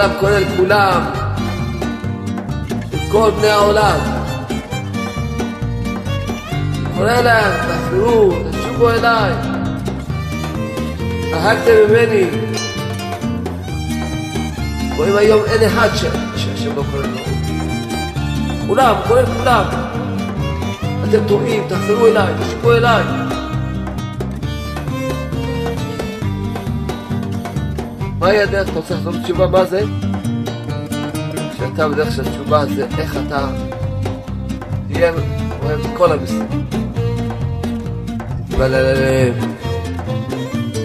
העולם כולל כולם, כל בני העולם. קורא להם, תחזרו, תשובו אליי. רחקתם ממני. רואים היום אין אחד שהשם לא קורא לו. כולם, כולל כולם. אתם טועים, תחזרו אליי, תשובו אליי. מהי הדרך? אתה רוצה לחזור לתשובה? מה זה? כשאתה בדרך של תשובה זה איך אתה תהיה אוהב כל המסים. תתפלל עליהם,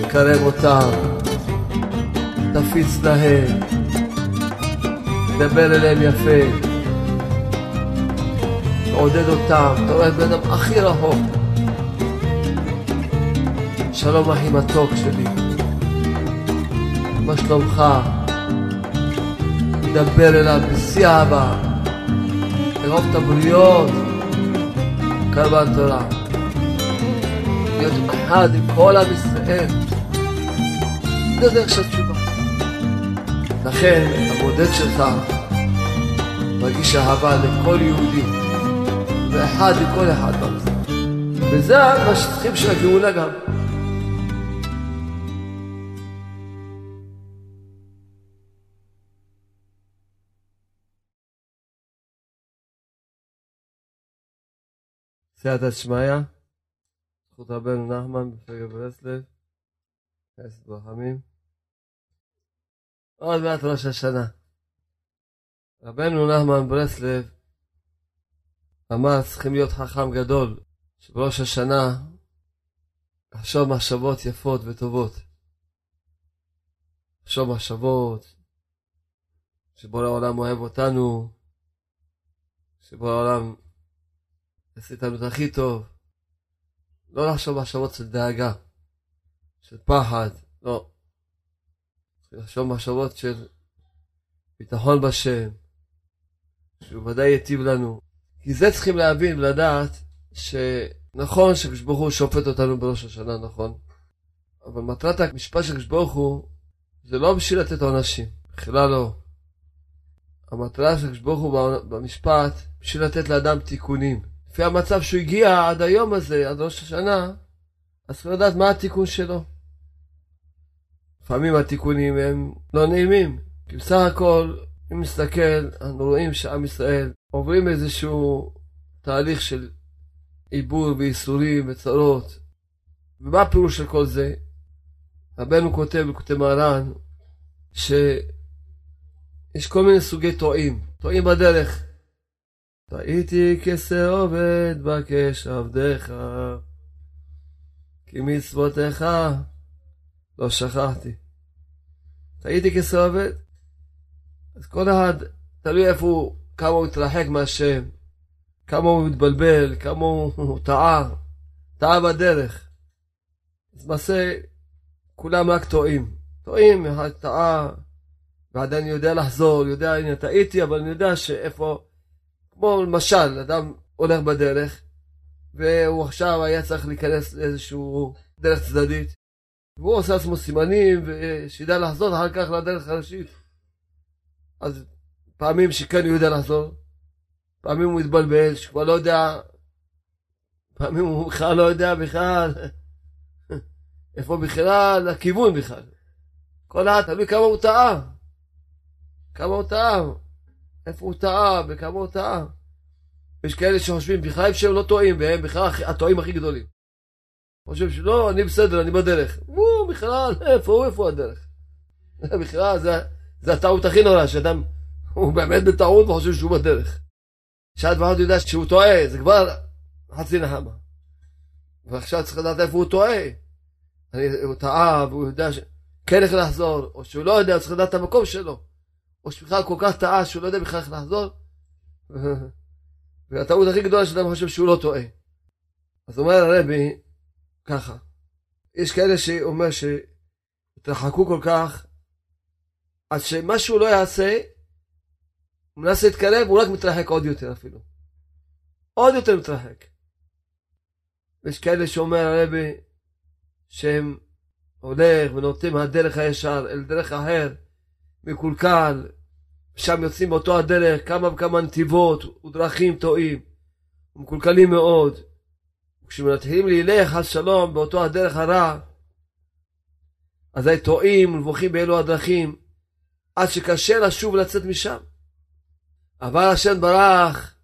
תקרב אותם, תפיץ להם, תדבר אליהם יפה, תעודד אותם, אתה רואה את בן אדם הכי רחוק. שלום אחי מתוק שלי. מה שלומך? דבר אליו בשיא אהבה, לאהוב את הבריות, קרבן תורה. להיות אחד עם כל עם ישראל. זה דרך של תשובה. לכן הבודד שלך מרגיש אהבה לכל יהודי, ואחד לכל אחד במזרח. וזה מה שצריכים של הגאולה גם. סייעתא שמיא, זכות רבנו נחמן בפגל ברסלב, כנסת ברחמים. עוד מעט ראש השנה. רבנו נחמן ברסלב אמר צריכים להיות חכם גדול, שבראש השנה לחשוב מחשבות יפות וטובות. לחשוב מחשבות שבורא העולם אוהב אותנו, שבורא העולם עשית לנו את הכי טוב. לא לחשוב מחשבות של דאגה, של פחד, לא. לחשוב מחשבות של ביטחון בשם, שהוא ודאי ייטיב לנו. כי זה צריכים להבין ולדעת שנכון שקדוש ברוך הוא שופט אותנו בראש השנה, נכון? אבל מטרת המשפט של קדוש ברוך הוא זה לא בשביל לתת עונשים, בכלל לא. המטרה של קדוש ברוך הוא במשפט בשביל לתת לאדם תיקונים. לפי המצב שהוא הגיע עד היום הזה, עד ראש השנה, אז צריך לדעת מה התיקון שלו. לפעמים התיקונים הם לא נעימים, כי בסך הכל, אם נסתכל, אנחנו רואים שעם ישראל עוברים איזשהו תהליך של עיבור וייסורים וצרות. ומה הפירוש של כל זה? רבנו כותב בכותב מרן, שיש כל מיני סוגי טועים, טועים בדרך. טעיתי עובד בקש עבדיך, כי מצוותיך לא שכחתי. טעיתי עובד. אז כל אחד, תלוי איפה הוא, כמה הוא התרחק מהשם, כמה הוא מתבלבל, כמה הוא טעה, טעה בדרך. אז למעשה, כולם רק טועים. טועים, אחד טעה, ועדיין יודע לחזור, יודע, הנה טעיתי, אבל אני יודע שאיפה... כמו למשל, אדם הולך בדרך, והוא עכשיו היה צריך להיכנס לאיזשהו דרך צדדית, והוא עושה לעצמו סימנים, ושידע לחזור אחר כך לדרך הראשית. אז פעמים שכן הוא יודע לחזור, פעמים הוא מתבלבל, שכבר לא יודע, פעמים הוא בכלל לא יודע בכלל איפה בכלל הכיוון בכלל. כל אחד תלוי כמה הוא טעה. כמה הוא טעה. איפה הוא טעה וכמה הוא טעה. יש כאלה שחושבים בכלל שהם לא טועים, והם בכלל הטועים הכי גדולים. חושבים שלא, אני בסדר, אני בדרך. הוא בכלל, איפה הוא, איפה הדרך? בכלל, זה, זה הטעות הכי נורא, שאדם, הוא באמת בטעות וחושב שהוא בדרך. שעת ואחד יודע שהוא טועה, זה כבר חצי נחמה. ועכשיו צריך לדעת איפה הוא טועה. הוא טעה, והוא יודע ש... כן איך לחזור, או שהוא לא יודע, צריך לדעת את המקום שלו. או שבכלל כל כך טעה שהוא לא יודע בכלל איך לחזור. והטעות הכי גדולה שאדם חושב שהוא לא טועה. אז אומר הרבי ככה, יש כאלה שאומר שהתרחקו כל כך, עד שמה שהוא לא יעשה, הוא מנסה להתקרב, הוא רק מתרחק עוד יותר אפילו. עוד יותר מתרחק. ויש כאלה שאומר הרבי שהם הולך ונוטים מהדרך הישר אל דרך אחר, מקולקל, שם יוצאים באותו הדרך כמה וכמה נתיבות ודרכים טועים, ומקולקלים מאוד. וכשמתחילים להילך על שלום באותו הדרך הרע, אזי טועים ונבוכים באלו הדרכים, עד שקשה לשוב לצאת משם. אבל השם ברח,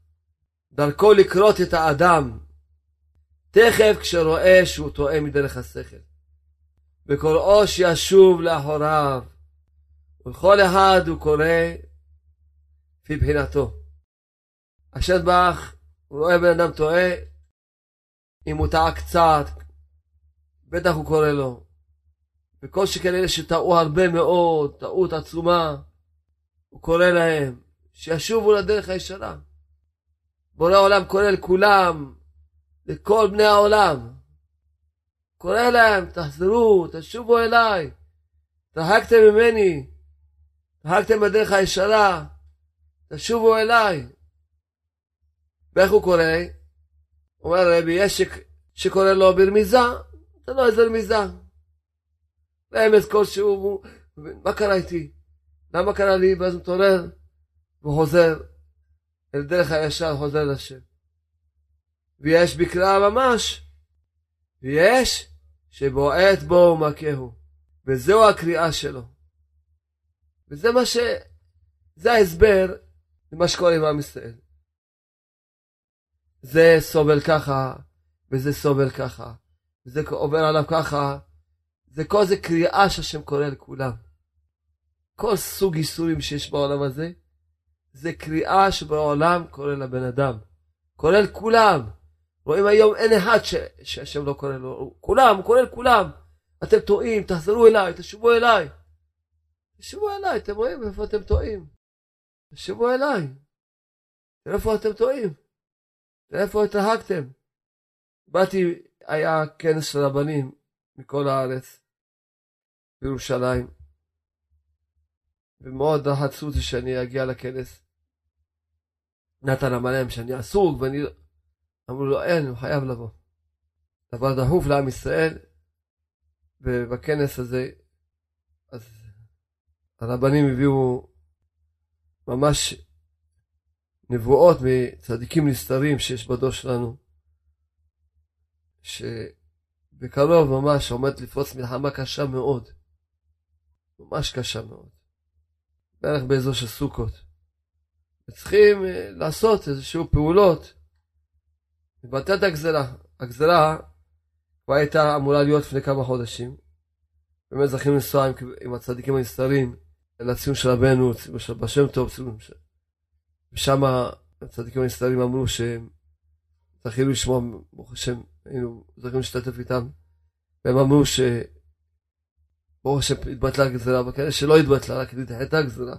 דרכו לקרות את האדם, תכף כשרואה שהוא טועה מדרך השכל. וקוראו שישוב לאחוריו, ולכל אחד הוא קורא לפי בחינתו. השם ברח, הוא רואה בן אדם טועה, אם הוא טעה קצת, בטח הוא קורא לו. וכל שכן אלה שטעו הרבה מאוד, טעות עצומה, הוא קורא להם, שישובו לדרך הישרה. בורא העולם קורא לכולם, לכל בני העולם. קורא להם, תחזרו, תשובו אליי. תרחקתם ממני, תרחקתם בדרך הישרה, תשובו אליי. ואיך הוא קורא? אומר רבי, יש שקורא לו ברמיזה, זה לא איזה רמיזה. רמז כלשהו, מה קרה איתי? למה קרה לי? ואז הוא מתעורר וחוזר אל דרך הישר, חוזר לשם. ויש בקרא ממש, ויש שבועט בו ומכהו. וזהו הקריאה שלו. וזה מה ש... זה ההסבר למה שקורה עם עם ישראל. זה סובל ככה, וזה סובל ככה, וזה עובר עליו ככה, זה כל זה קריאה שהשם קורא לכולם. כל סוג ייסורים שיש בעולם הזה, זה קריאה שבעולם קורא לבן אדם. קורא לכולם. רואים היום אין אחד. שהשם לא קורא לו. כולם, הוא קורא לכולם. אתם טועים, תחזרו אליי, תשובו אליי. תשובו אליי, אתם רואים איפה אתם טועים. תשובו אליי. איפה אתם טועים. תראה איפה התרחקתם. באתי, היה כנס של רבנים מכל הארץ, בירושלים, ומאוד לחצו אותי שאני אגיע לכנס. נתן אמר להם שאני עסוק, ואני... אמרו לו, אין, הוא חייב לבוא. דבר דחוף לעם ישראל, ובכנס הזה, אז הרבנים הביאו ממש נבואות מצדיקים נסתרים שיש בדור שלנו, שבקרוב ממש עומד לפרוץ מלחמה קשה מאוד, ממש קשה מאוד, בערך באזור של סוכות. וצריכים אה, לעשות איזשהו פעולות, לבטל את הגזרה. הגזרה כבר הייתה אמורה להיות לפני כמה חודשים. באמת זכינו לנסוע עם, עם הצדיקים הנסתרים לציון של רבנו, בשם טוב, ושם הצדיקים הנסתרים אמרו שהם זכינו לשמוע, ברוך השם, היינו זכינו להשתתף איתם, והם אמרו ש... ברוך השם התבטלה הגזרה, וכאלה שלא התבטלה, רק נדחתה הגזרה.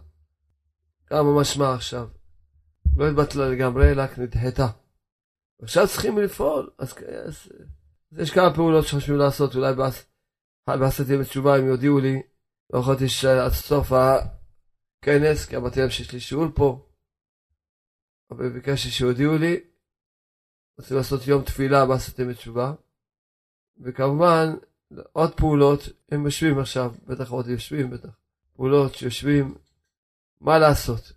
גם ממש מה עכשיו. לא התבטלה לגמרי, רק נדחתה. עכשיו צריכים לפעול, אז, אז, אז יש כמה פעולות שחושבים לעשות, אולי בעשת ימי תשובה הם יודיעו לי, לא יכולתי שעד סוף הכנס, כי אמרתי להם שיש לי שיעור פה, אבל ביקשתי שיודיעו לי, רוצים לעשות יום תפילה בעשת ימי תשובה, וכמובן עוד פעולות, הם יושבים עכשיו, בטח עוד יושבים, בטח, פעולות שיושבים, מה לעשות,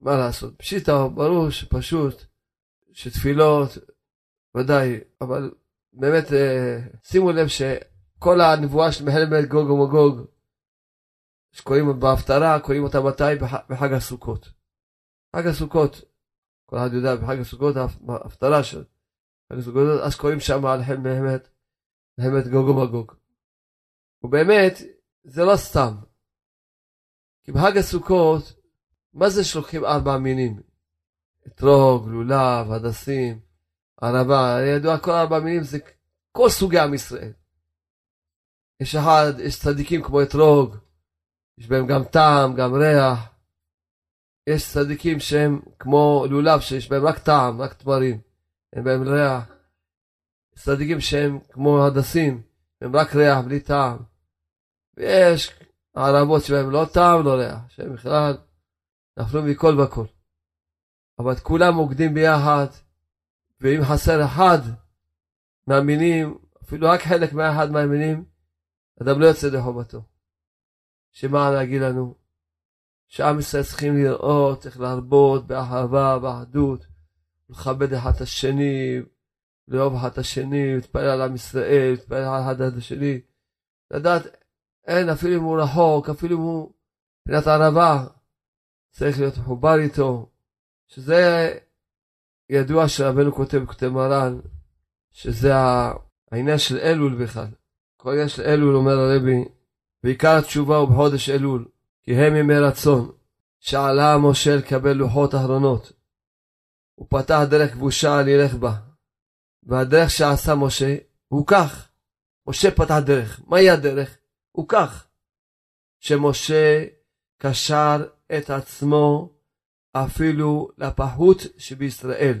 מה לעשות, פשיטה, ברור שפשוט, שתפילות, ודאי, אבל באמת אה, שימו לב שכל הנבואה של מחלמת גוג ומגוג, שקוראים בהפטרה, קוראים אותה מתי? בחג הסוכות. חג הסוכות, כל אחד יודע, בחג הסוכות, ההפטרה של חג הסוכות, אז קוראים שם על חלם מלחמת, מלחמת גוג ומגוג. ובאמת, זה לא סתם. כי בחג הסוכות, מה זה שלוקחים ארבע מינים? אתרוג, לולב, הדסים, ערבה, ידוע כל ארבע מינים זה כל סוגי עם ישראל. יש אחד, יש צדיקים כמו אתרוג, יש בהם גם טעם, גם ריח. יש צדיקים שהם כמו לולב, שיש בהם רק טעם, רק תמרים, אין בהם ריח. יש צדיקים שהם כמו הדסים, הם רק ריח, בלי טעם. ויש ערבות שבהם לא טעם, לא ריח, שהם בכלל נפלו מכל וכל. אבל כולם מוקדים ביחד, ואם חסר אחד מהמינים, אפילו רק חלק מאחד מהמינים, אדם לא יוצא לחובתו. שמה להגיד לנו? שעם ישראל צריכים לראות, צריך להרבות באהבה, באחדות, לכבד אחד את השני, לאהוב אחד את השני, להתפלל על עם ישראל, להתפלל על אחד את השני. לדעת, אין, אפילו אם הוא רחוק, אפילו אם הוא פינת ערבה, צריך להיות מחובר איתו, שזה ידוע שרבנו כותב, כותב מרן, שזה העניין של אלול בכלל. כל העניין של אלול, אומר הרבי, ועיקר התשובה הוא בחודש אלול, כי הם ימי רצון, שעלה משה לקבל לוחות אחרונות. הוא פתח דרך כבושה ללך בה, והדרך שעשה משה הוא כך. משה פתח דרך. מהי הדרך? הוא כך. שמשה קשר את עצמו אפילו לפחות שבישראל,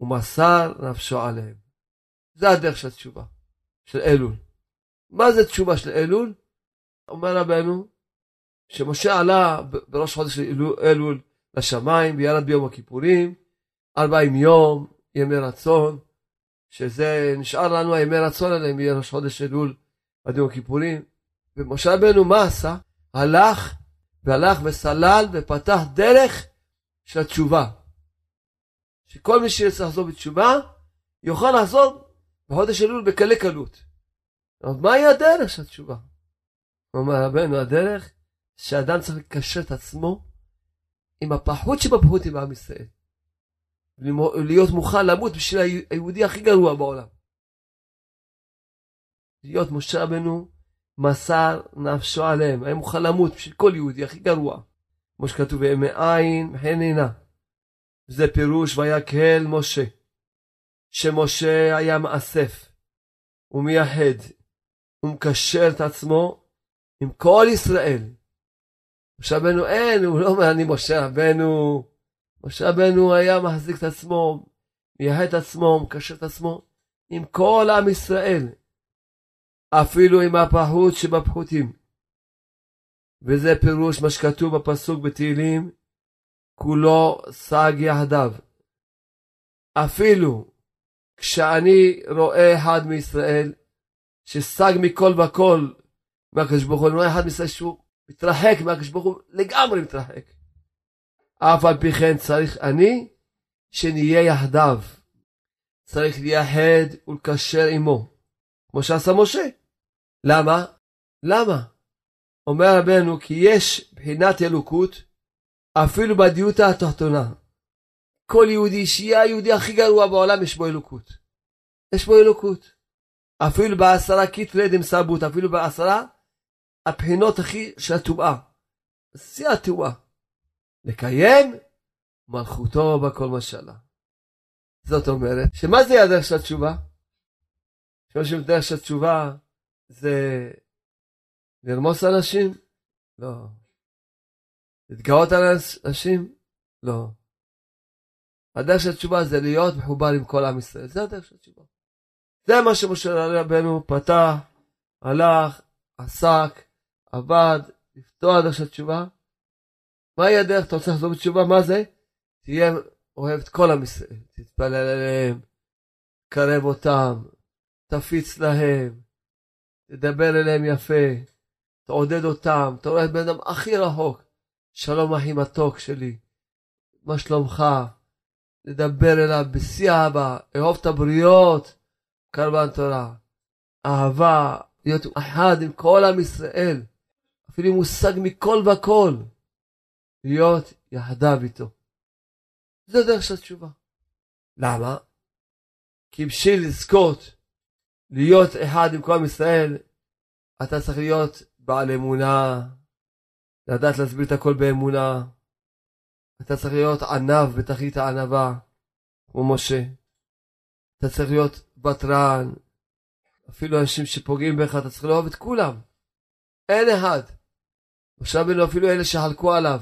ומסר נפשו עליהם. זה הדרך של התשובה, של אלול. מה זה תשובה של אלול? אומר רבנו, שמשה עלה בראש חודש אלול לשמיים וירד ביום הכיפורים, ארבעים יום, ימי רצון, שזה נשאר לנו הימי רצון עליהם מראש חודש אלול עד יום הכיפורים. ומשה רבנו מה עשה? הלך והלך וסלל ופתח דרך של התשובה. שכל מי שירצה לחזור בתשובה, יוכל לחזור בחודש אלול בקלי קלות. אבל מהי הדרך של התשובה? אומר רבנו, הדרך שאדם צריך לקשר את עצמו עם הפחות שבפחות עם עם ישראל. להיות מוכן למות בשביל היהודי הכי גרוע בעולם. להיות משה רבנו מסר נפשו עליהם, היה מוכן למות בשביל כל יהודי הכי גרוע. כמו שכתוב, וימי עין וכן עינה. זה פירוש ויקהל משה. שמשה היה מאסף ומייחד ומקשר את עצמו עם כל ישראל. משה רבנו אין, הוא לא אומר אני משה רבנו. משה רבנו היה מחזיק את עצמו, מייחד את עצמו, מקשר את עצמו עם כל עם ישראל. אפילו עם הפחות שבפחותים. וזה פירוש מה שכתוב בפסוק בתהילים, כולו סג יחדיו. אפילו כשאני רואה אחד מישראל שסג מכל וכל מהקדוש ברוך הוא, רואה אחד מישראל שהוא מתרחק מהקדוש ברוך הוא, לגמרי מתרחק. אף על פי כן צריך אני שנהיה יחדיו. צריך לייחד ולקשר עמו, כמו שעשה משה. למה? למה? אומר רבנו כי יש בחינת אלוקות אפילו בדיוטה התחתונה. כל יהודי שיהיה היהודי הכי גרוע בעולם יש בו אלוקות. יש בו אלוקות. אפילו בעשרה קיטלי דמסבות, אפילו בעשרה הבחינות הכי של הטומאה. שיא הטומאה. לקיים מלכותו בכל משלה. זאת אומרת, שמה זה הדרך של התשובה? שאומרים דרך של התשובה זה לרמוס אנשים? לא. להתגאות על אנשים? לא. הדרך של התשובה זה להיות מחובר עם כל עם ישראל. זה הדרך של התשובה. זה מה שמשה רבנו פתח, הלך, עסק, עבד, לפתור הדרך של תשובה. מהי הדרך? אתה רוצה לחזור בתשובה? מה זה? תהיה אוהב את כל עם ישראל. תתפלל עליהם, קרב אותם, תפיץ להם, תדבר אליהם יפה, תעודד אותם, אתה רואה את בן אדם הכי רחוק. שלום אחי מתוק שלי, מה שלומך? לדבר אליו בשיא אהבה, אהוב את הבריות, קרבן תורה. אהבה, להיות אחד עם כל עם ישראל, אפילו מושג מכל וכל, להיות יחדיו איתו. זה דרך של התשובה. למה? כי בשביל לזכות להיות אחד עם כל עם ישראל, אתה צריך להיות בעל אמונה, לדעת להסביר את הכל באמונה. אתה צריך להיות ענב בתכלית הענבה, כמו משה. אתה צריך להיות ותרן. אפילו אנשים שפוגעים בך, אתה צריך לאהוב את כולם. אין אחד. משה רבנו אפילו אלה שחלקו עליו,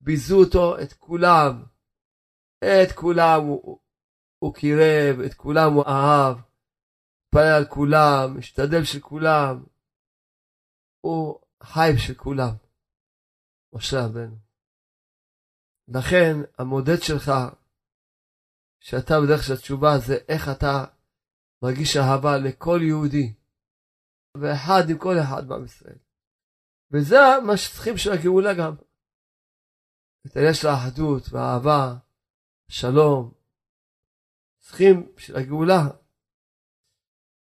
ביזו אותו, את כולם. את כולם הוא, הוא קירב, את כולם הוא אהב. התפלל על כולם, השתדל של כולם. הוא חי בשביל כולם. משה רבנו. לכן המודד שלך, שאתה בדרך של התשובה, זה איך אתה מרגיש אהבה לכל יהודי, ואחד עם כל אחד בעם ישראל. וזה מה שצריכים של הגאולה גם. את העניין של האחדות והאהבה, שלום. צריכים בשביל הגאולה.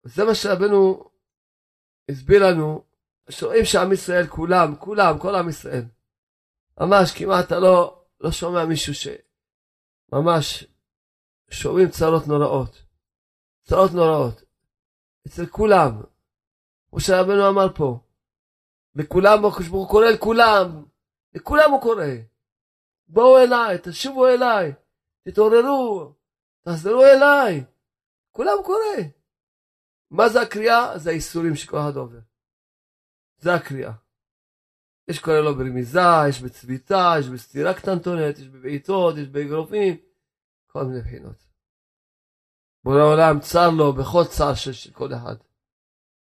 וזה מה שרבנו הסביר לנו, שרואים שעם ישראל כולם, כולם, כל עם ישראל. ממש כמעט אתה לא, לא שומע מישהו שממש שומעים צרות נוראות. צרות נוראות. אצל כולם. כמו שרבנו אמר פה. לכולם, הקדוש ברוך הוא קורא לכולם. לכולם הוא קורא. בואו אליי, תשובו אליי, תתעוררו, תחזרו אליי. כולם קורא. מה זה הקריאה? זה האיסורים שכל אחד עובר. זה הקריאה. יש קורא לו ברמיזה, יש בצביתה, יש בסתירה קטנטונת, יש בבעיטות, יש באגרופים, כל מיני בחינות. בורא העולם צר לו בכל צר של כל אחד.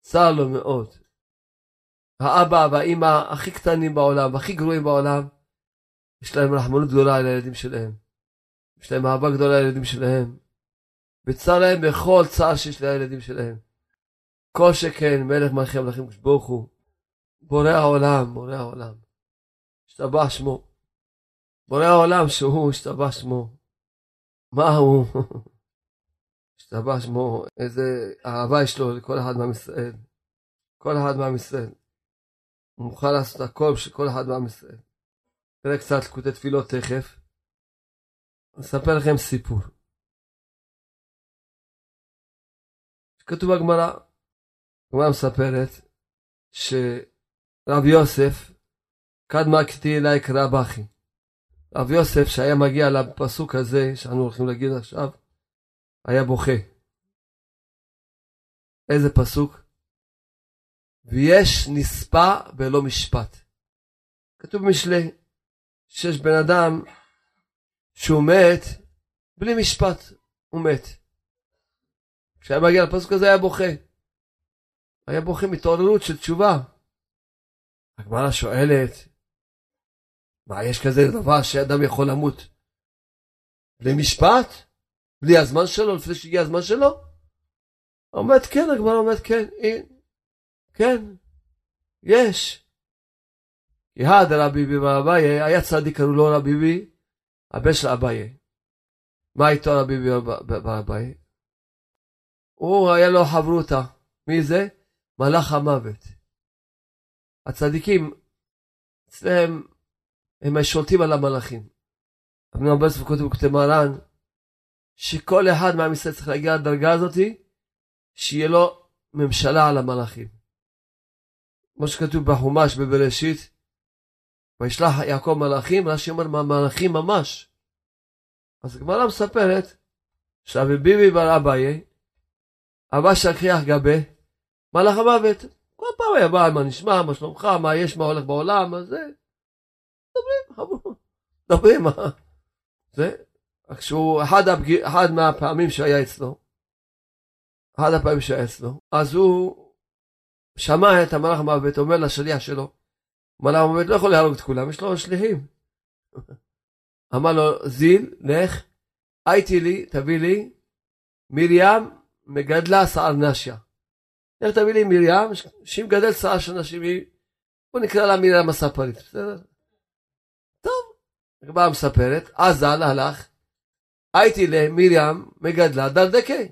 צר לו מאוד. האבא והאימא הכי קטנים בעולם, הכי גרועים בעולם, יש להם רחמנות גדולה על הילדים שלהם. יש להם אהבה גדולה על הילדים שלהם. וצר להם בכל צער שיש לילדים שלהם. כל שכן מלך מלכי המלכים ברוך הוא. בורא העולם, בורא העולם. השתבח שמו. בורא העולם שהוא השתבח שמו. מה הוא? השתבח שמו, איזה אהבה יש לו לכל אחד מעם ישראל. כל אחד מעם ישראל. הוא מוכן לעשות הכל בשביל כל אחד מעם ישראל. נראה קצת לקוטי תפילות תכף. אספר לכם סיפור. כתוב בגמרא, הגמרא מספרת שרב יוסף, קדמה כתי אליי קרא בכי. רב יוסף שהיה מגיע לפסוק הזה שאנו הולכים להגיד עכשיו, היה בוכה. איזה פסוק? ויש נספה בלא משפט. כתוב במשלי, שיש בן אדם שהוא מת בלי משפט, הוא מת. כשהיה מגיע לפסוק הזה היה בוכה. היה בוכה מתעוררות של תשובה. הגמרא שואלת, מה, יש כזה דבר שאדם יכול למות בלי משפט? בלי הזמן שלו, לפני שהגיע הזמן שלו? אומרת כן, הגמרא אומרת כן, כן, יש. יהד רבי בר אביי, היה צדיק, קראו לו רבי בי, הבן של אביי. מה איתו רבי בר אביי? הוא היה לו חברותה. מי זה? מלאך המוות. הצדיקים, אצלם, הם שולטים על המלאכים. אבנו אבס וכותב וכותב מרן, שכל אחד ישראל צריך להגיע לדרגה הזאתי, שיהיה לו ממשלה על המלאכים. כמו שכתוב בחומש בבראשית, וישלח יעקב מלאכים, רש"י אומר מלאכים ממש. אז הגמרא מספרת שרבי ביבי בר אביי, אבא שקריח גבה, מלאך המוות. כל פעם היה בא, מה נשמע, מה שלומך, מה יש, מה הולך בעולם, מה זה. מדברים, מדברים, מה. זה. כשהוא, אחד, הפג... אחד מהפעמים שהיה אצלו, אחד הפעמים שהיה אצלו, אז הוא שמע את המלאך המוות אומר לשליח שלו, מלאך המוות לא יכול להרוג את כולם, יש לו שליחים. אמר לו, זיל, לך, הייתי לי, תביא לי, מרים מגדלה שיער נשיה. לך תביא לי מרים, שהיא מגדלת שיער של נשים, בוא נקרא לה מרים הספרית, בסדר? טוב, הגמרא מספרת, עזל הלך, הייתי למרים מגדלה דרדקי.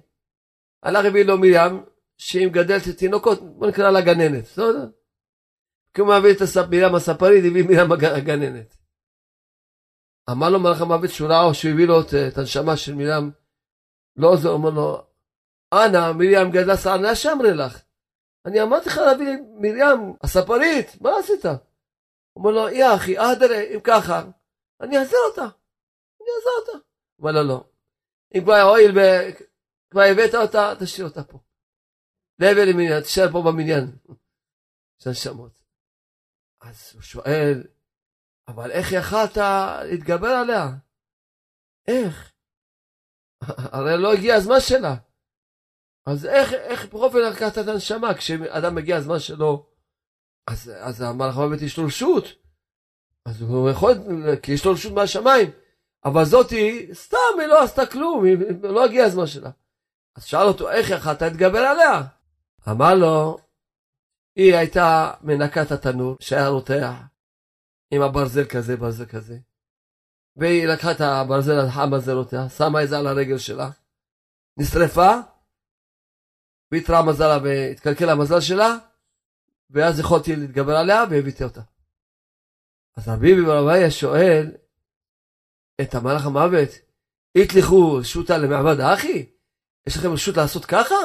הלך הביא לו מרים, שהיא מגדלת תינוקות, בוא נקרא לה גננת, בסדר? כי הוא מעביר את מרים הספרית, הביא מרים הגננת. אמר לו מלאך המוות ראה, שהוא הביא לו את הנשמה של מרים, לא זה, אומר לו, אנא, מרים גדלה שערנה שאמרי לך. אני אמרתי לך להביא מרים הספרית, מה עשית? אומר לו, יא אחי, אהדרה, אם ככה, אני אעזר אותה. אני אעזר אותה. אומר לו, לא. אם כבר הואיל וכבר הבאת אותה, תשאיר אותה פה. לעבר למניין, תשאר פה במניין. של נשמות. אז הוא שואל, אבל איך יכלת להתגבר עליה? איך? הרי לא הגיע הזמן שלה. אז איך, איך בכל אופן לקחת את הנשמה? כשאדם מגיע הזמן שלו, אז, אז המלאך המוות יש לו רשות. אז הוא יכול, כי יש לו רשות מהשמיים. אבל זאתי, סתם, היא לא עשתה כלום, היא, לא הגיע הזמן שלה. אז שאל אותו, איך יכלת להתגבר עליה? אמר לו, היא הייתה מנקה את התנור שהיה רותח, עם הברזל כזה, ברזל כזה. והיא לקחה את הברזל החם הזה, שמה את זה על הרגל שלה, נשרפה, והתרעה מזלה והתקלקל המזל שלה, ואז יכולתי להתגבר עליה והבאתי אותה. אז רבי ברבייה שואל את המלאך המוות, התליכו שוטה למעבד האחי? יש לכם רשות לעשות ככה?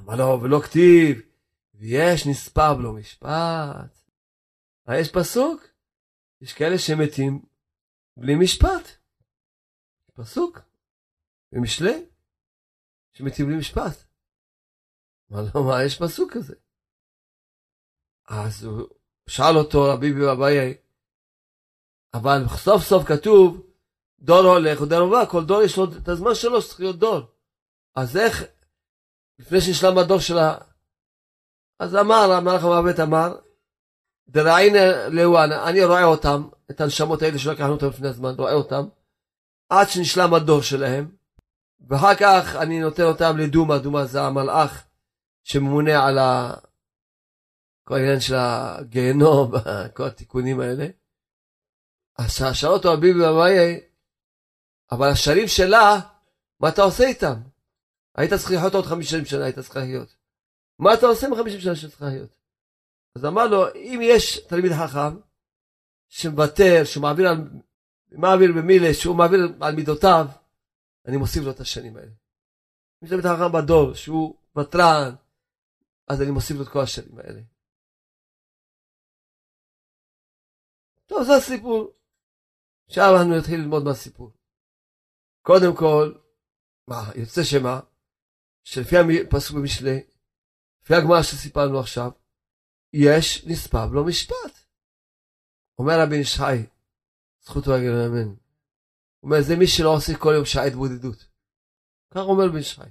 אמר לו, ולא כתיב, ויש נספר בלא משפט. מה יש פסוק? יש כאלה שמתים בלי משפט. פסוק במשלי שמתים בלי משפט. אמר לו, מה, יש פסוק כזה. אז הוא שאל אותו רבי אביי, אבל סוף סוף כתוב, דור הולך ודור הובא, כל דור יש לו את הזמן שלו שצריך להיות דור. אז איך, לפני שנשלם הדור שלה, אז אמר, המלאך המוות אמר, דראינה לאואנה, אני רואה אותם, את הנשמות האלה שלקחנו אותם לפני הזמן, רואה אותם, עד שנשלם הדור שלהם, ואחר כך אני נותן אותם לדומה, דומה זה המלאך שממונה על ה... כל העניין של הגיהנום, כל התיקונים האלה. אז שאל אותו הביבי אביי, אבל השנים שלה, מה אתה עושה איתם? היית צריך לחיות עוד חמישים שנה, היית צריך לחיות. מה אתה עושה עם חמישים שנה שצריך לחיות? אז אמר לו, אם יש תלמיד חכם, שמוותר, שמעביר על, מעביר במילה, שהוא מעביר על מידותיו, אני מוסיף לו את השנים האלה. אם יש תלמיד חכם בדור, שהוא ותרן, אז אני מוסיף לו את כל השנים האלה. טוב, זה הסיפור. עכשיו אנחנו נתחיל ללמוד מהסיפור. קודם כל, מה, יוצא שמה? שלפי הפסוק במשלי, לפי הגמרא שסיפרנו עכשיו, יש נספב לו משפט. אומר רבי נשחי, זכותו יגיד אמן. הוא אומר, זה מי שלא עושה כל יום שעה התבודדות. כך אומר רבי נשחי.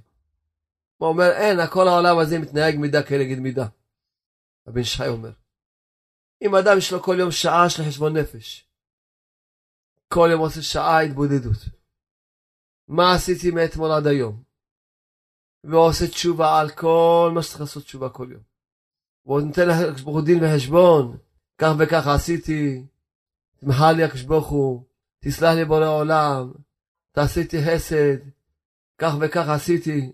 הוא אומר, אין, כל העולם הזה מתנהג מידה כנגד מידה. רבי נשחי אומר. אם אדם יש לו כל יום שעה של חשבון נפש, כל יום עושה שעה התבודדות. מה עשיתי מאתמול עד היום? ועושה תשובה על כל מה שצריך לעשות תשובה כל יום. והוא נותן לך ברוך דין וחשבון, כך וכך עשיתי, תמחה לי הקדוש הוא, תסלח לי בורא עולם, תעשיתי חסד, כך וכך עשיתי.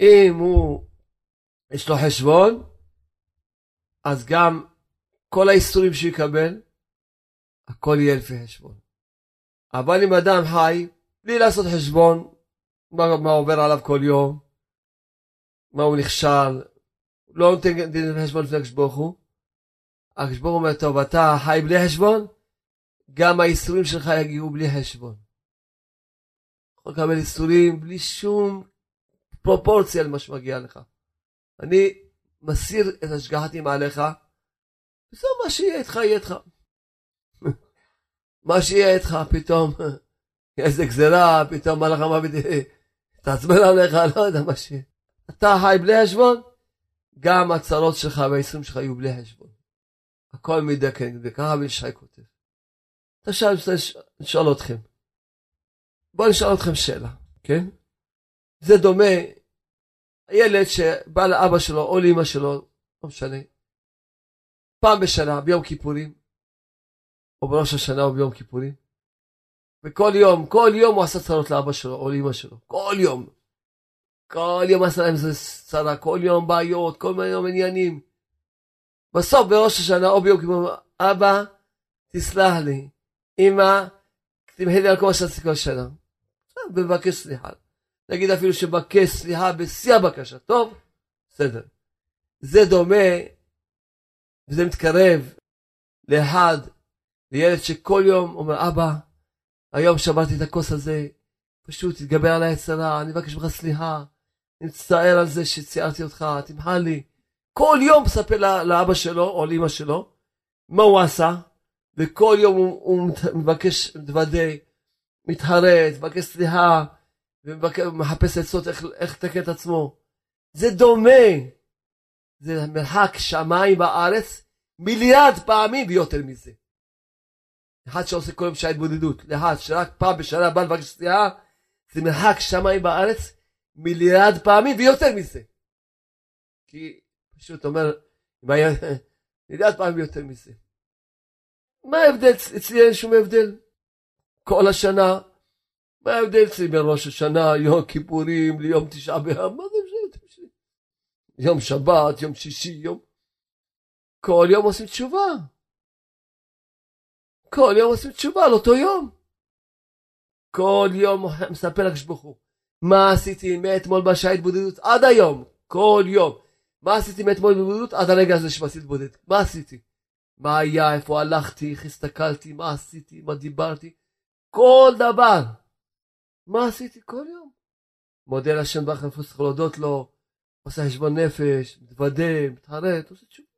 אם הוא, יש לו חשבון, אז גם כל האיסורים שהוא יקבל, הכל יהיה לפי חשבון. אבל אם אדם חי, בלי לעשות חשבון, מה, מה עובר עליו כל יום, מה הוא נכשל, לא נותן דין וחשבון לפני הקדוש ברוך הוא, הקדוש ברוך הוא אומר, טוב, אתה חי בלי חשבון, גם האיסורים שלך יגיעו בלי חשבון. יכול לקבל איסורים בלי שום פרופורציה למה שמגיע לך. אני מסיר את השגחתי מעליך, וזהו מה שיהיה איתך יהיה איתך. מה שיהיה איתך פתאום, איזה גזרה, פתאום מלאך המוות תעצבן עליך, לא יודע מה שיהיה. אתה חי בלי חשבון, גם הצרות שלך והיישום שלך יהיו בלי חשבון. הכל מידה כנגד, ככה אבי שי כותב. עכשיו אני רוצה לשאול אתכם. בואו נשאל אתכם שאלה, כן? זה דומה, הילד שבא לאבא שלו או לאמא שלו, לא משנה, פעם בשנה, ביום כיפורים, או בראש השנה או ביום כיפורים, וכל יום, כל יום הוא עשה צרות לאבא שלו או לאמא שלו, כל יום. כל יום עשה להם צרה, כל יום בעיות, כל יום עניינים. בסוף בראש השנה או ביום כיפור, אבא, תסלח לי, אמא, תמחה לי על כל מה שעשיתי כל שנה. ובקש סליחה. נגיד אפילו שבקש סליחה בשיא הבקשה, טוב? בסדר. זה דומה, וזה מתקרב לאחד, לילד שכל יום אומר, אבא, היום שברתי את הכוס הזה, פשוט תתגבר על היצרה, אני מבקש ממך סליחה. אני מצטער על זה שציירתי אותך, תמחה לי. כל יום מספר לאבא שלו או לאמא שלו מה הוא עשה, וכל יום הוא, הוא מבקש, מתוודה, מתחרט, מבקש סליחה, ומחפש עצות איך, איך לתקן את עצמו. זה דומה. זה מרחק שמיים בארץ מיליארד פעמים ויותר מזה. אחד שעושה כל יום שעה התבודדות, לאחד שרק פעם בשנה בא לבקש סליחה, זה מרחק שמיים בארץ מיליארד פעמים ויותר מזה. כי פשוט אומר, מיליארד פעמים ויותר מזה. מה ההבדל? אצלי אין שום הבדל. כל השנה. מה ההבדל אצלי בין ראש השנה, יום כיפורים, ליום תשעה באב? מה זה משנה? יום שבת, יום שישי, יום... כל יום עושים תשובה. כל יום עושים תשובה על אותו יום. כל יום מספר לקדוש ברוך הוא. מה עשיתי מאתמול בשעה התבודדות עד היום? כל יום. מה עשיתי מאתמול התבודדות עד הרגע הזה שבעשיתי התבודדות? מה עשיתי? מה היה, איפה הלכתי, איך הסתכלתי, מה עשיתי, מה דיברתי? כל דבר. מה עשיתי כל יום? מודה להשם ברוך הוא, צריך להודות לו, עושה חשבון נפש, מתוודה, מתחרט, עושה תשובה.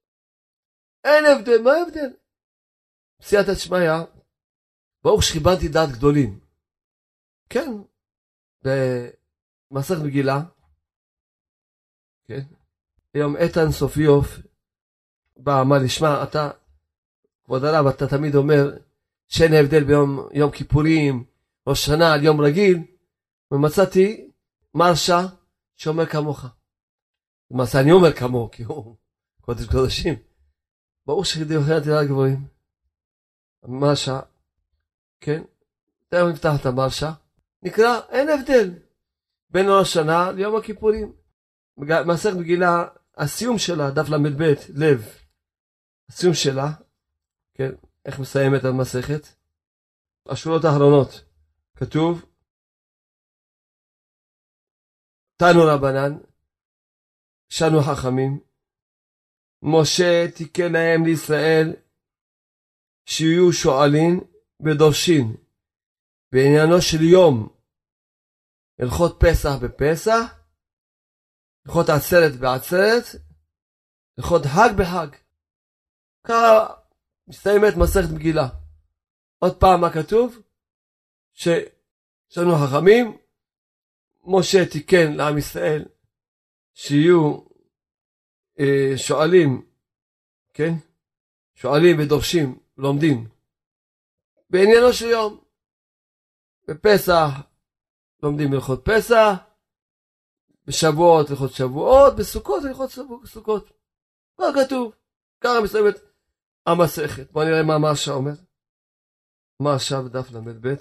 אין הבדל, מה ההבדל? בסייעתא דשמיא, ברוך שכיבדתי דעת גדולים. כן, במסכת מגילה, כן, היום איתן סופיוף בא, אמר לי, שמע, אתה, כבוד הרב, אתה תמיד אומר שאין הבדל ביום יום כיפורים, ראש שנה על יום רגיל, ומצאתי מרשה שאומר כמוך. למעשה אני אומר כמוהו, כי הוא קודש קודשים. ברור אוכלת יד גבוהים. מרשה, כן? תכף נפתח את המרשה. נקרא, אין הבדל בין ראש שנה ליום הכיפורים. מסכת מגילה, הסיום שלה, דף ל"ב, לב, הסיום שלה, כן, איך מסיימת המסכת? השורות האחרונות, כתוב, תנו רבנן, שנו חכמים, משה תיקן להם לישראל שיהיו שואלים ודורשים בעניינו של יום הלכות פסח בפסח, הלכות עצרת בעצרת, הלכות חג בחג. ככה מסתיימת מסכת מגילה. עוד פעם מה כתוב? שיש לנו חכמים, משה תיקן לעם ישראל שיהיו אה, שואלים, כן? שואלים ודורשים, לומדים. בעניינו של יום. בפסח לומדים הלכות פסח, בשבועות הלכות שבועות, בסוכות הלכות סוכות. מה כתוב? ככה מסיימת המסכת. בואו נראה מה המרשה אומר. מרשה בדף ל"ב,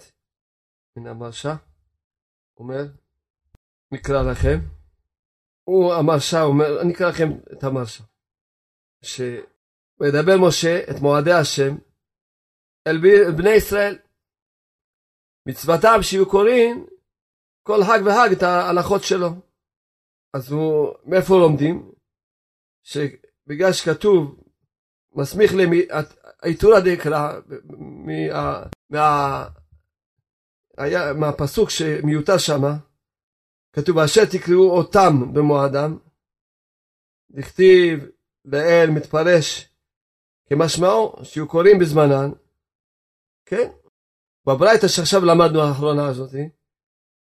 הנה המרשה, אומר, נקרא לכם. הוא המרשה אומר, אני אקרא לכם את המרשה. שמדבר משה את מועדי השם אל בני ישראל. מצוותם שיהיו קוראים כל חג וחג את ההלכות שלו. אז הוא, מאיפה לומדים? שבגלל שכתוב, מסמיך לעיטורא דקרא, מה, מהפסוק שמיותר שם, כתוב, אשר תקראו אותם במועדם, דכתיב לאל מתפרש כמשמעו, שיהיו קוראים בזמנן, כן? בברייתא שעכשיו למדנו האחרונה הזאתי,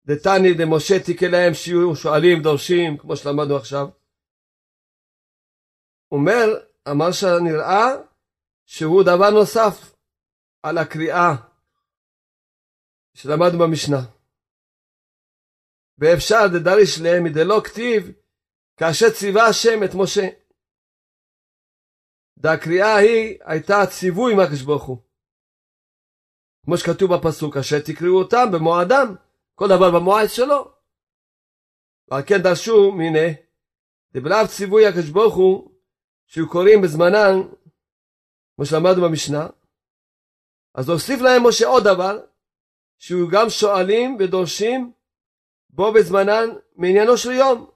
דתני דמשה תיקה להם שיהיו שואלים דורשים כמו שלמדנו עכשיו. אומר אמר שנראה שהוא דבר נוסף על הקריאה שלמדנו במשנה. ואפשר דדריש להם מדלא כתיב כאשר ציווה השם את משה. והקריאה ההיא הייתה ציווי מהקדוש ברוך הוא. כמו שכתוב בפסוק אשר תקראו אותם במועדם כל דבר במועד שלו. ועל כן דרשו, הנה, דבריו ציווי הקדוש ברוך הוא, שהיו קוראים בזמנן, כמו שלמדנו במשנה, אז הוסיף להם משה עוד דבר, שהיו גם שואלים ודורשים בו בזמנן מעניינו של יום.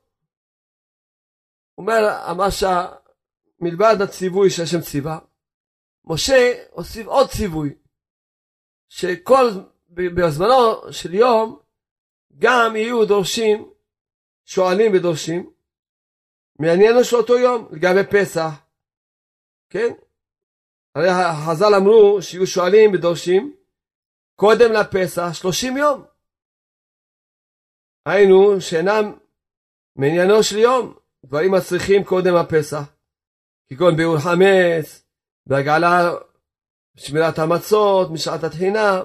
אומר המשה, מלבד הציווי שהשם ציווה, משה הוסיף עוד ציווי, שכל, בזמנו של יום, גם יהיו דורשים, שואלים ודורשים, מעניין של אותו יום, לגבי פסח, כן? הרי חז"ל אמרו שיהיו שואלים ודורשים קודם לפסח שלושים יום. היינו שאינם מעניינו של יום, דברים הצריכים קודם הפסח, כגון ביאור חמץ, והגעלה שמירת המצות, משעת התחינה,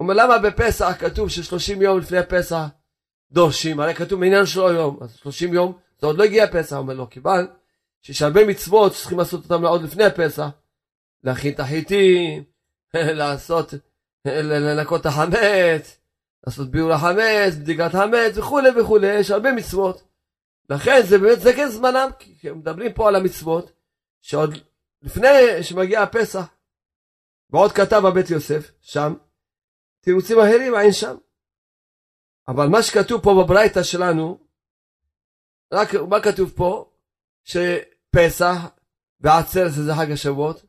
אומר למה בפסח כתוב ששלושים יום לפני פסח דורשים, הרי כתוב מעניין שלו יום, אז שלושים יום זה עוד לא הגיע פסח, אומר לו, כיוון שיש הרבה מצוות שצריכים לעשות אותם עוד לפני הפסח, להכין את החיטים, לעשות לנקות את החמץ, לעשות ביור החמץ, בדיקת חמץ וכולי וכולי, יש הרבה מצוות. לכן זה באמת, זה כן זמנם, כי מדברים פה על המצוות, שעוד לפני שמגיע הפסח, ועוד כתב הבית יוסף, שם, תירוצים אחרים אין שם. אבל מה שכתוב פה בברייתא שלנו, רק מה כתוב פה? שפסח ועצרת זה חג השבועות,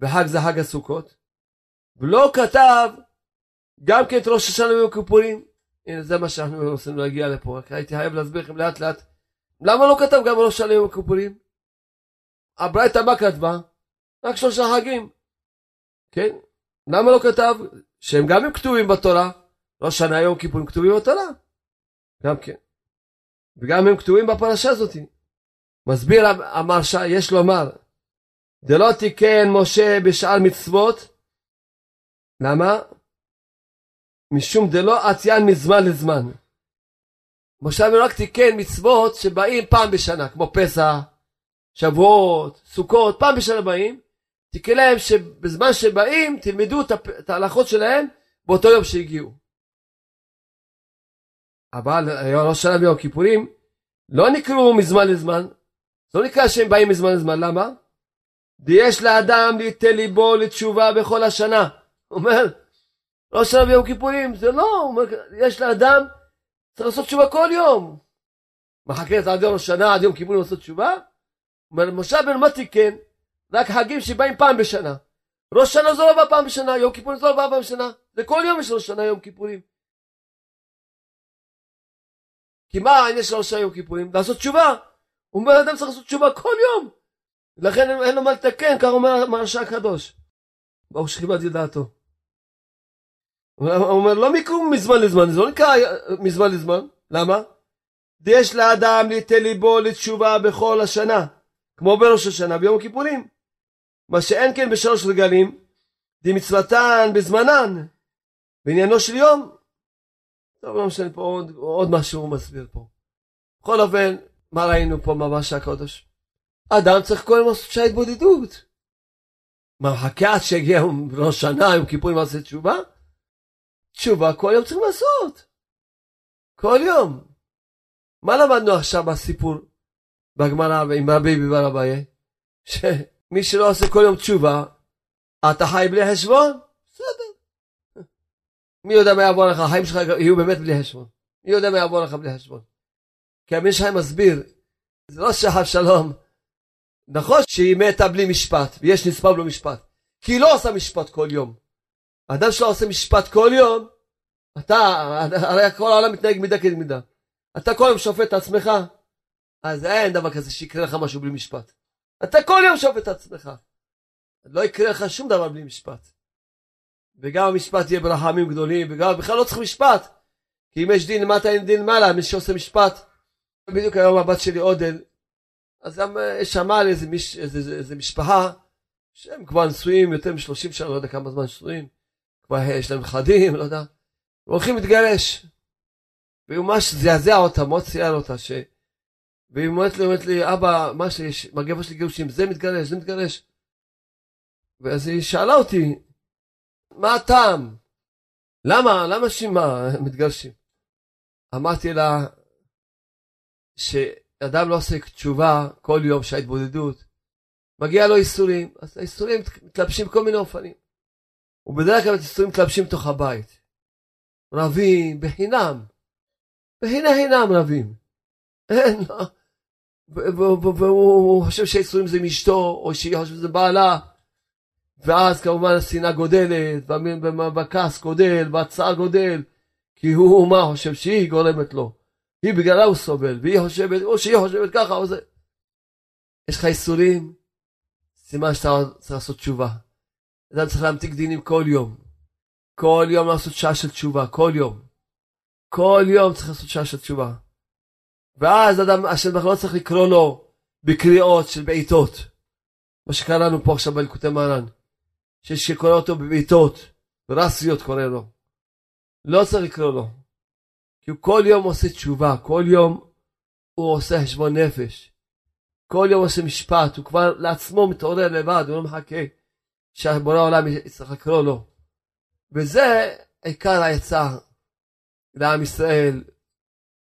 וחג זה חג הסוכות, ולא כתב גם כן את ראש השנה ויום כיפורים. הנה זה מה שאנחנו רוצים להגיע לפה, רק הייתי חייב להסביר לכם לאט לאט. למה לא כתב גם ראש השנה ויום כיפורים? הברייתא מה כתבה? רק שלושה חגים. כן? למה לא כתב שהם גם הם כתובים בתורה? ראש שנה יום כיפורים כתובים בתורה. גם כן. וגם הם כתובים בפרשה הזאת. מסביר המרשה, יש לומר, דלא תיקן משה בשאר מצוות, למה? משום דלא עציין מזמן לזמן. משה רבינו רק תיקן מצוות שבאים פעם בשנה, כמו פסח, שבועות, סוכות, פעם בשנה באים, תקרא להם שבזמן שבאים תלמדו את ההלכות שלהם באותו יום שהגיעו. אבל ראש שנה ויום כיפורים לא נקראו מזמן לזמן, לא נקרא שהם באים מזמן לזמן, למה? ויש לאדם ליטה ליבו לתשובה בכל השנה. הוא אומר, ראש שנה ויום כיפורים, זה לא, אומר, יש לאדם, צריך לעשות תשובה כל יום. מחכה עד יום השנה, עד יום כיפורים לעשות תשובה? אומר, משה בן מה תיקן? רק חגים שבאים פעם בשנה. ראש שנה זה לא בא פעם בשנה, יום כיפורים זה לא בא פעם בשנה. זה כל יום יש ראש שנה יום כיפורים. כי מה העניין של ראש שנה יום כיפורים? לעשות תשובה. הוא אומר, אדם צריך לעשות תשובה כל יום. לכן אין לו מה לתקן, כך אומר מרשע הקדוש. ברוך שכיבדתי דעתו. הוא אומר, לא מיקום מזמן לזמן, זה לא נקרא מזמן לזמן. למה? יש לאדם ליטה ליבו לתשובה בכל השנה, כמו בראש השנה ביום הכיפורים. מה שאין כן בשלוש רגלים, דמצוותן בזמנן, בעניינו של יום. טוב, לא משנה פה עוד, עוד משהו הוא מסביר פה. בכל אופן, מה ראינו פה ממש הקודש? אדם צריך כל הזמן לעשות שעה התבודדות. מה, מחכה עד שיגיע ראש שנה, יום כיפורים לעשות תשובה? תשובה כל יום צריך לעשות. כל יום. מה למדנו עכשיו בסיפור בגמרא עם רבי ביבר אביי? מי שלא עושה כל יום תשובה, אתה חי בלי חשבון? בסדר. מי יודע מה יעבור לך, החיים שלך יהיו באמת בלי חשבון. מי יודע מה יעבור לך בלי חשבון. כי הבן שלהם מסביר, זה לא שחב שלום. נכון שהיא מתה בלי משפט, ויש נספה בלא משפט. כי היא לא עושה משפט כל יום. אדם שלא עושה משפט כל יום, אתה, הרי כל העולם מתנהג מידה כנגד מידה. אתה כל יום שופט את עצמך, אז אין דבר כזה שיקרה לך משהו בלי משפט. אתה כל יום שופט את עצמך. לא יקרה לך שום דבר בלי משפט. וגם המשפט יהיה ברחמים גדולים, וגם בכלל לא צריך משפט. כי אם יש דין למטה אין דין מעלה, מי שעושה משפט. בדיוק היום הבת שלי עודל, אז גם אה, שמע על איזה, מיש, איזה, איזה, איזה משפחה, שהם כבר נשואים יותר מ-30 שנה, לא יודע כמה זמן נשואים, כבר יש להם חדים, לא יודע, והולכים להתגרש. והוא ממש זעזע אותה, מאוד צייר אותה, ש... והיא אומרת לי, אומרת לי, אבא, מה שיש, מגפה שלי גירושים, זה מתגרש, זה מתגרש. ואז היא שאלה אותי, מה הטעם? למה, למה שימה מתגרשים? אמרתי לה, שאדם לא עושה תשובה כל יום שההתבודדות, מגיע לו איסורים, אז האיסורים מתלבשים בכל מיני אופנים. ובדרך כלל האיסורים מתלבשים בתוך הבית. רבים, בחינם. בחינם חינם רבים. אין, לא. והוא חושב שהאיסורים זה מאשתו, או שהיא חושבת שזה בעלה. ואז כמובן השנאה גודלת, והכעס גודל, והצער גודל, כי הוא מה חושב שהיא גורמת לו. היא בגללה הוא סובל, והיא חושבת, או שהיא חושבת ככה, או זה. יש לך איסורים, סימן שאתה צריך לעשות תשובה. אדם צריך להמתיק דינים כל יום. כל יום לעשות שעה של תשובה, כל יום. כל יום צריך לעשות שעה של תשובה. ואז אדם, השם לא צריך לקרוא לו בקריאות של בעיטות. מה שקראנו פה עכשיו בלקוטי מרן. שקורא אותו בבעיטות, ברסיות קורא לו. לא צריך לקרוא לו. כי הוא כל יום עושה תשובה, כל יום הוא עושה חשבון נפש. כל יום עושה משפט, הוא כבר לעצמו מתעורר לבד, הוא לא מחכה שהבורא העולם יצטרך לקרוא לו. וזה עיקר העצה לעם ישראל,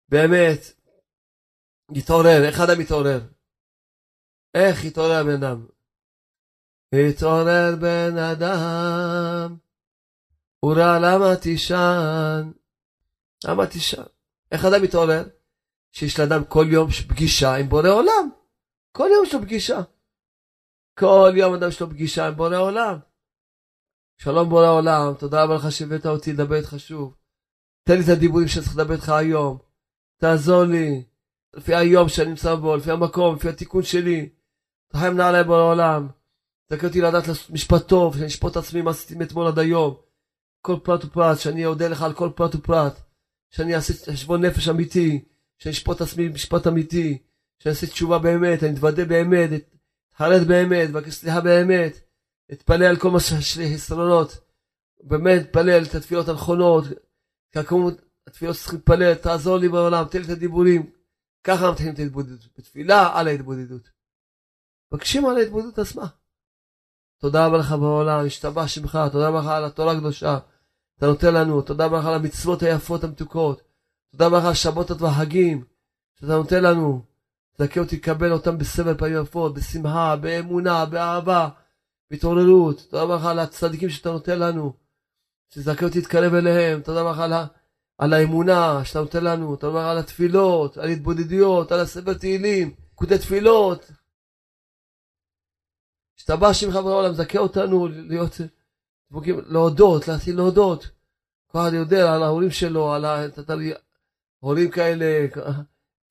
באמת, להתעורר, איך אדם מתעורר? איך יתעורר בן אדם? התעורר בן אדם, ורע למה תישן? למה תישן? איך אדם מתעורר? שיש לאדם כל יום פגישה עם בורא עולם. כל יום יש לו פגישה. כל יום אדם יש לו פגישה עם בורא עולם. שלום בורא עולם, תודה רבה לך שהבאת אותי לדבר איתך שוב. תן לי את הדיבורים שאני צריך לדבר איתך היום. תעזור לי, לפי היום שאני נמצא בו, לפי המקום, לפי התיקון שלי. תחיים נעלי בורא עולם. תקן אותי לדעת לעשות משפט טוב, שאני אשפוט את עצמי מה עשיתי מאתמול עד היום. כל פרט ופרט, שאני אודה לך על כל פרט ופרט. שאני אעשה חשבון נפש אמיתי, שאני אשפוט את עצמי משפט אמיתי, שאני אעשה תשובה באמת, אני אתוודה באמת, אתחרט באמת, ואבקש סליחה באמת, אתפלל על כל מה שיש לי חסרונות, באמת אתפלל את התפילות הנכונות, כמות התפילות שצריכים להתפלל, תעזור לי בעולם, תן לי את הדיבורים, ככה מתחילים את ההתבודדות, בתפילה על ההתבודדות. מבקשים על ההתבודדות עצמה. תודה רבה לך בעולם, השתבח שמך, תודה רבה לך על התורה הקדושה, אתה נותן לנו, תודה רבה לך על המצוות היפות המתוקות, תודה רבה לך על שבתות והחגים, שאתה נותן לנו, תזכה אותי לקבל אותם בסבל פעמים יפות, בשמחה, באמונה, באהבה, בהתעוררות, תודה רבה לך על הצדיקים שאתה נותן לנו, שתזכה אותי להתקרב אליהם, תודה רבה לך על, על האמונה שאתה נותן לנו, רבה לך על התפילות, על התבודדויות, על הספר תהילים, פקודי תפילות, השתבח שמך בעולם, זכה אותנו להיות, להודות, להתחיל להודות. כל אחד יודע על ההורים שלו, על הורים כאלה,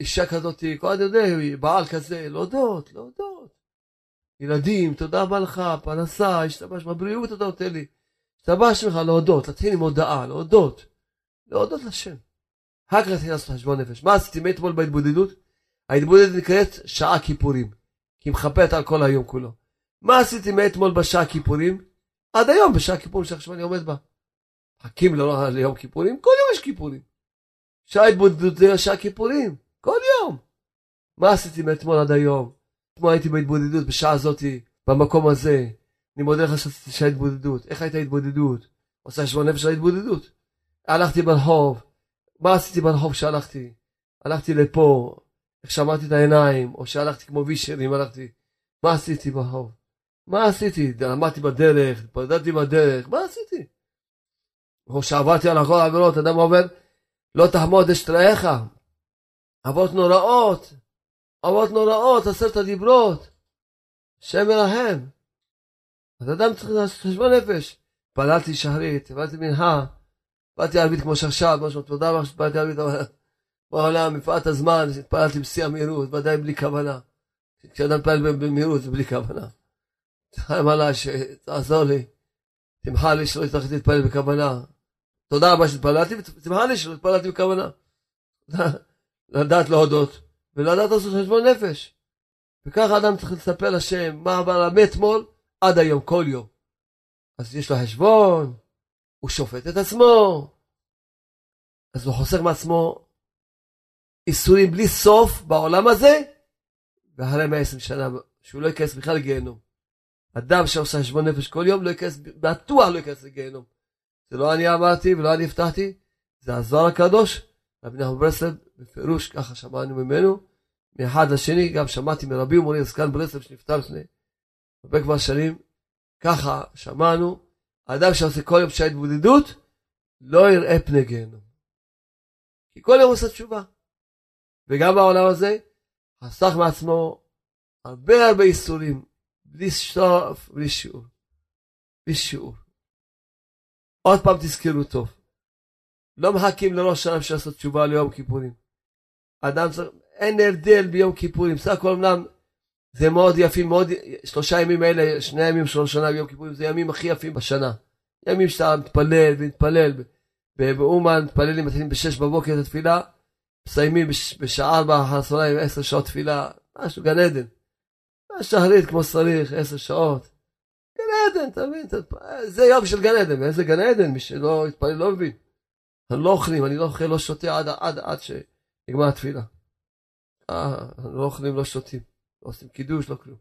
אישה כזאת, כל אחד יודע, בעל כזה, להודות, להודות. ילדים, תודה רבה לך, פרנסה, השתבש בבריאות אתה נותן לי. השתבש ממך להודות, להתחיל עם הודעה, להודות. להודות לשם. אחר כך להתחיל לעשות חשבון נפש. מה עשיתי מאתמול בהתבודדות? ההתבודדות נקראת שעה כיפורים. כי מכפרת על כל היום כולו. מה עשיתי מאתמול בשעה כיפורים? עד היום בשעה כיפורים שעכשיו אני עומד בה. מחכים ליום כיפורים? כל יום יש כיפורים. שעה התבודדות זה שעה כיפורים. כל יום. מה עשיתי מאתמול עד היום? אתמול הייתי בהתבודדות בשעה הזאתי, במקום הזה. אני מודה לך שעשיתי שעה התבודדות. איך הייתה התבודדות? עושה חשבון נפש של ההתבודדות. הלכתי ברחוב. מה עשיתי ברחוב כשהלכתי? הלכתי לפה, איך שמרתי את העיניים, או שהלכתי כמו וישרים, הלכתי. מה עשיתי ברחוב? מה עשיתי? עמדתי בדרך, התפרדתי בדרך, מה עשיתי? או שעברתי על הכל העבירות, אדם אומר, לא תחמוד אשת רעך. אבות נוראות, אבות נוראות, עשרת הדיברות. השם מרחם. אז אדם צריך לעשות חשבון נפש. התפללתי שחרית, התפללתי מנחה, באתי ערבית כמו שעכשיו, משהו, תודה רבה שהתפללתי ערבית בעולם, מפאת הזמן, התפללתי בשיא המהירות, ודאי בלי כוונה. כשאדם מתפלל במהירות זה בלי כוונה. חיים עליי שתעזור לי, תמחה לי שלא הצלחתי להתפלל בכוונה. תודה רבה שהתפללתי, ותמחה לי שלא התפללתי בכוונה. לדעת להודות, ולדעת לעשות חשבון נפש. וככה אדם צריך לספר לשם מה עבר מאתמול עד היום, כל יום. אז יש לו חשבון, הוא שופט את עצמו, אז הוא חוסך מעצמו איסורים בלי סוף בעולם הזה, ואחרי 120 שנה, שהוא לא ייכנס בכלל לגיהנום. אדם שעושה חשבון נפש כל יום לא ייכנס, בטוח לא ייכנס לגיהנום. זה לא אני אמרתי ולא אני הבטחתי, זה הזוהר הקדוש, רבי נחמן ברסלב, בפירוש ככה שמענו ממנו, מאחד לשני, גם שמעתי מרבי ומורי זקן ברסלב שנפטר לפני הרבה כבר שנים, ככה שמענו, האדם שעושה כל יום שעה התבודדות, לא יראה פני גיהנום. כי כל יום עושה תשובה. וגם בעולם הזה, חסך מעצמו הרבה הרבה איסורים, בלי סוף, בלי שיעור. בלי שיעור. עוד פעם תזכרו טוב. לא מחכים לראש השנה בשביל לעשות תשובה ליום כיפורים. אדם צריך, אין הבדל ביום כיפורים. בסך הכל אמנם זה מאוד יפים, מאוד, שלושה ימים האלה, שני ימים של ראש השנה ויום כיפורים, זה ימים הכי יפים בשנה. ימים שאתה מתפלל ומתפלל. באומן מתפללים, מתחילים בשש בבוקר את התפילה, מסיימים בשעה ארבע אחר הצהריים, עשר שעות תפילה, משהו גן עדן. שחרית כמו שצריך, עשר שעות. גן עדן, אתה מבין? זה יום של גן עדן, ואיזה גן עדן? מי שלא התפלל לא מבין. אנחנו לא אוכלים, אני לא אוכל, לא שותה עד, עד, עד שנגמר התפילה. אה, לא אוכלים, לא שותים. לא עושים קידוש, לא כלום.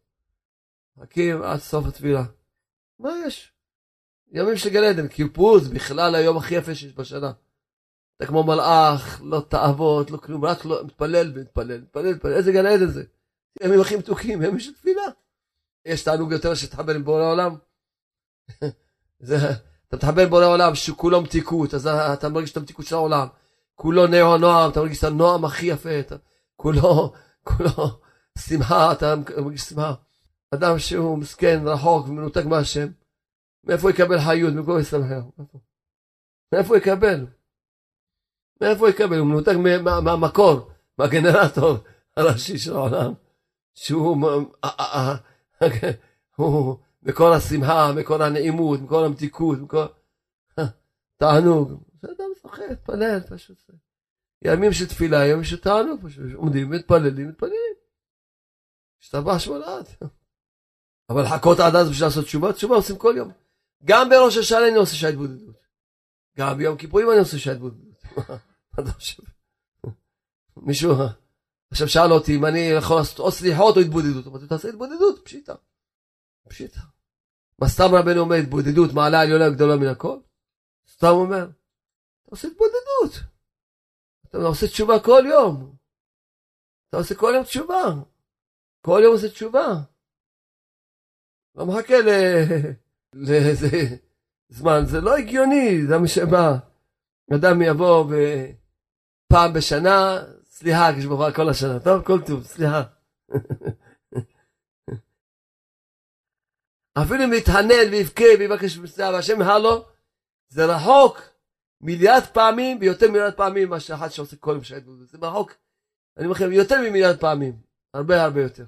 מחכים עד סוף התפילה. מה יש? ימים של גן עדן, זה בכלל היום הכי יפה שיש בשנה. אתה כמו מלאך, לא תאוות, לא כלום, רק לא, מתפלל ומתפלל, מתפלל, מתפלל, איזה גן עדן זה? ימים הכי מתוקים, ימים של תפילה. יש תענוג יותר שתחבר עם בורא עולם. זה, אתה מתחבר עם בורא עולם שכולו מתיקות, אז אתה מרגיש את המתיקות של העולם. כולו נאו נועם, אתה מרגיש את הנועם הכי יפה, אתה, כולו, כולו שמחה, אתה מרגיש שמחה. אדם שהוא מסכן, רחוק ומנותק מהשם, מאיפה יקבל חיות? במקום ישמח. מאיפה יקבל? מאיפה יקבל? הוא מנותק מהמקור, מהגנרטור הראשי של העולם, שהוא הוא מקור השמחה, מקור הנעימות, מקור המתיקות, מקור תענוג. זה אדם מפחד, מתפלל פשוט. ימים של תפילה, ימים של תענוג פשוט, עומדים, מתפללים, מתפללים. השתבח שמולד. אבל לחכות עד אז בשביל לעשות תשובה, תשובה עושים כל יום. גם בראש השנה אני עושה שעת בודדות. גם ביום כיפורים אני עושה שעת בודדות. מה אתה חושב? מישהו עכשיו שאל אותי אם אני יכול לעשות או סליחות או התבודדות. אמרתי, תעשה התבודדות, פשיטה. פשיטה. מה סתם רבנו אומר התבודדות מעלה עליונה גדולה מן הכל? סתם אומר, אתה עושה התבודדות. אתה עושה תשובה כל יום. אתה עושה כל יום תשובה. כל יום עושה תשובה. לא מחכה לאיזה זמן, זה לא הגיוני, זה מה שבא. אדם יבוא פעם בשנה, סליחה, הוא כל השנה, טוב? כל טוב, סליחה. אפילו אם יתהנן ויבכה ויבקש סליחה והשם הלו, זה רחוק מיליארד פעמים ויותר מיליארד פעמים מה שאחד שעושה כל יום שעת זה רחוק, אני אומר לכם, יותר ממיליארד פעמים, הרבה הרבה יותר.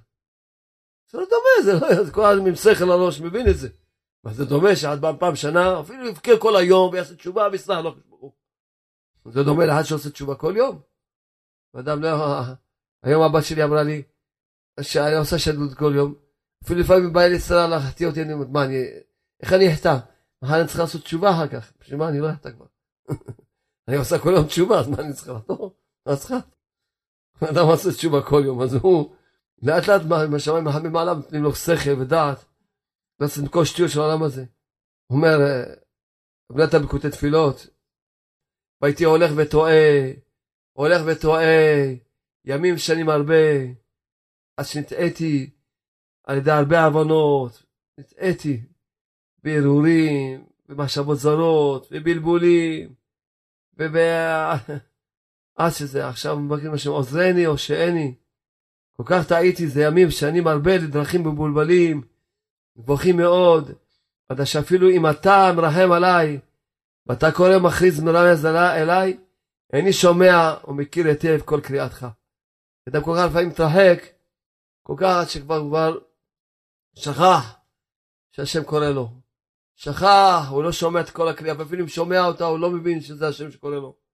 זה לא דומה, זה לא, זה כל הזמן עם שכל הראש מבין את זה. מה זה דומה שעד פעם, פעם שנה, אפילו יבכה כל היום ויעשה תשובה ויסלח לו. זה דומה לאחד שעושה תשובה כל יום. אדם לא... היום הבת שלי אמרה לי, שאני עושה שדות כל יום. אפילו לפעמים בא לי סלע להחטיא אותי, אני אומר, מה, אני... איך אני אחטא? מחר אני צריך לעשות תשובה אחר כך. בשביל מה אני לא אחטא כבר? אני עושה כל יום תשובה, אז מה אני צריכה? אדם עושה תשובה כל יום, אז הוא לאט לאט מהשמיים מחמים מעליו, נותנים לו שכל ודעת. לעשות את כל שטויות של העולם הזה. הוא אומר, רב נתן בקוטי תפילות, והייתי הולך וטועה, הולך וטועה, ימים שנים הרבה, עד שנטעיתי על ידי הרבה הבנות, נטעיתי בהרהורים, במחשבות זרות, בבלבולים, וב... עד שזה עכשיו מבקרים השם עוזרני או שאיני. כל כך טעיתי, זה ימים, שנים הרבה לדרכים מבולבלים, גבוהים מאוד, עד שאפילו אם אתה מרחם עליי, ואתה כל יום מכריז מרמז אליי, איני שומע ומכיר היטב כל קריאתך. אדם כל כך לפעמים מתרחק, כל כך עד שכבר כבר שכח שהשם קורא לו. שכח, הוא לא שומע את כל הקריאה, ואפילו אם שומע אותה, הוא לא מבין שזה השם שקורא לו.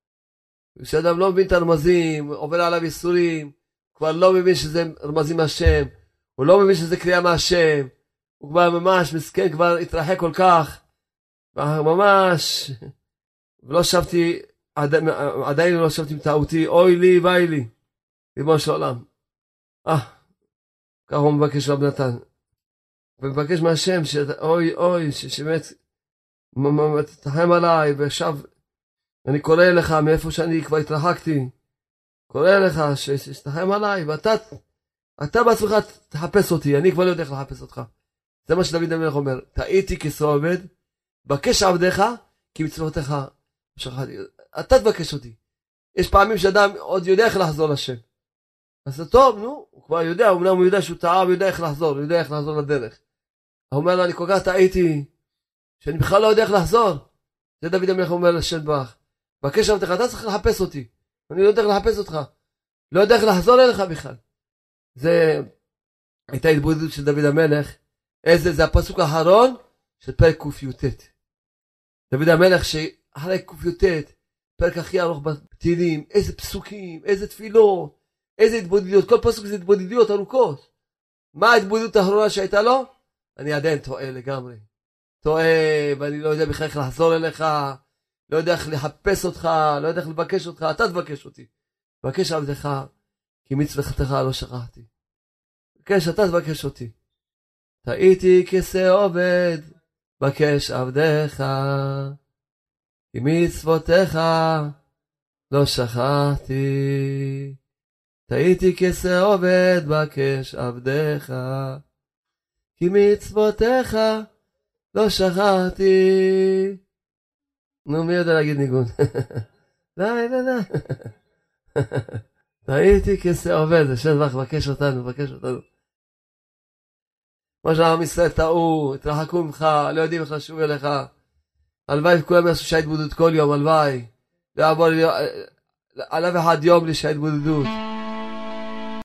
כשאדם לא מבין את הרמזים, עובר עליו ייסורים, כבר לא מבין שזה רמזים מהשם, הוא לא מבין שזה קריאה מהשם, הוא כבר ממש מסכן, כבר התרחק כל כך, ממש, ולא שבתי, עד, עדיין לא שבתי עם טעותי, אוי לי ואי לי, ריבונו של עולם. אה, ככה הוא מבקש רב נתן. ומבקש מהשם, שאוי אוי, שבאמת, תחם עליי, ועכשיו אני קורא לך מאיפה שאני כבר התרחקתי, קורא לך שתחם עליי, ואתה אתה בעצמך תחפש אותי, אני כבר לא יודע איך לחפש אותך. זה מה שדוד המלך אומר, טעיתי כשא עובד, בקש עבדיך, כי מצוותיך שכחתי. אתה תבקש אותי. יש פעמים שאדם עוד יודע איך לחזור לשם. אז זה טוב, נו, הוא כבר יודע, אמנם הוא יודע שהוא טעה, הוא יודע איך לחזור, הוא יודע איך לחזור לדרך. הוא אומר לו, אני כל כך טעיתי, שאני בכלל לא יודע איך לחזור. זה דוד המלך אומר לשם ברך. בקש עבדיך, אתה צריך לחפש אותי. אני לא יודע איך לחפש אותך. לא יודע איך לחזור אליך בכלל. זה הייתה התבודדות של דוד המלך. איזה, זה הפסוק האחרון של פרק קי"ט. דוד המלך שאחרי קי"ט, פרק הכי ארוך בתהילים, איזה פסוקים, איזה תפילות, איזה התבודדויות, כל פסוק זה התבודדויות ארוכות. מה ההתבודדות האחרונה שהייתה לו? אני עדיין טועה לגמרי. טועה, ואני לא יודע בכלל איך לחזור אליך, לא יודע איך לחפש אותך, לא יודע איך לבקש אותך, אתה תבקש אותי. בקש עבדך, כי מצוותך לא שכחתי. בקש, אתה תבקש אותי. טעיתי כשה עובד, בקש עבדיך, כי מצוותיך לא שכחתי. טעיתי כסה עובד בקש עבדיך, כי מצוותיך לא שכחתי. נו, מי יודע להגיד ניגון? די, די, די. כסה עובד, השם לך, מבקש אותנו, מבקש אותנו. מה שעם ישראל טעו, התרחקו ממך, לא יודעים איך לשוב אליך. הלוואי וכולם יעשו שעה התבודדות כל יום, הלוואי. לא יעבור עליו אחד יום לשעה התבודדות.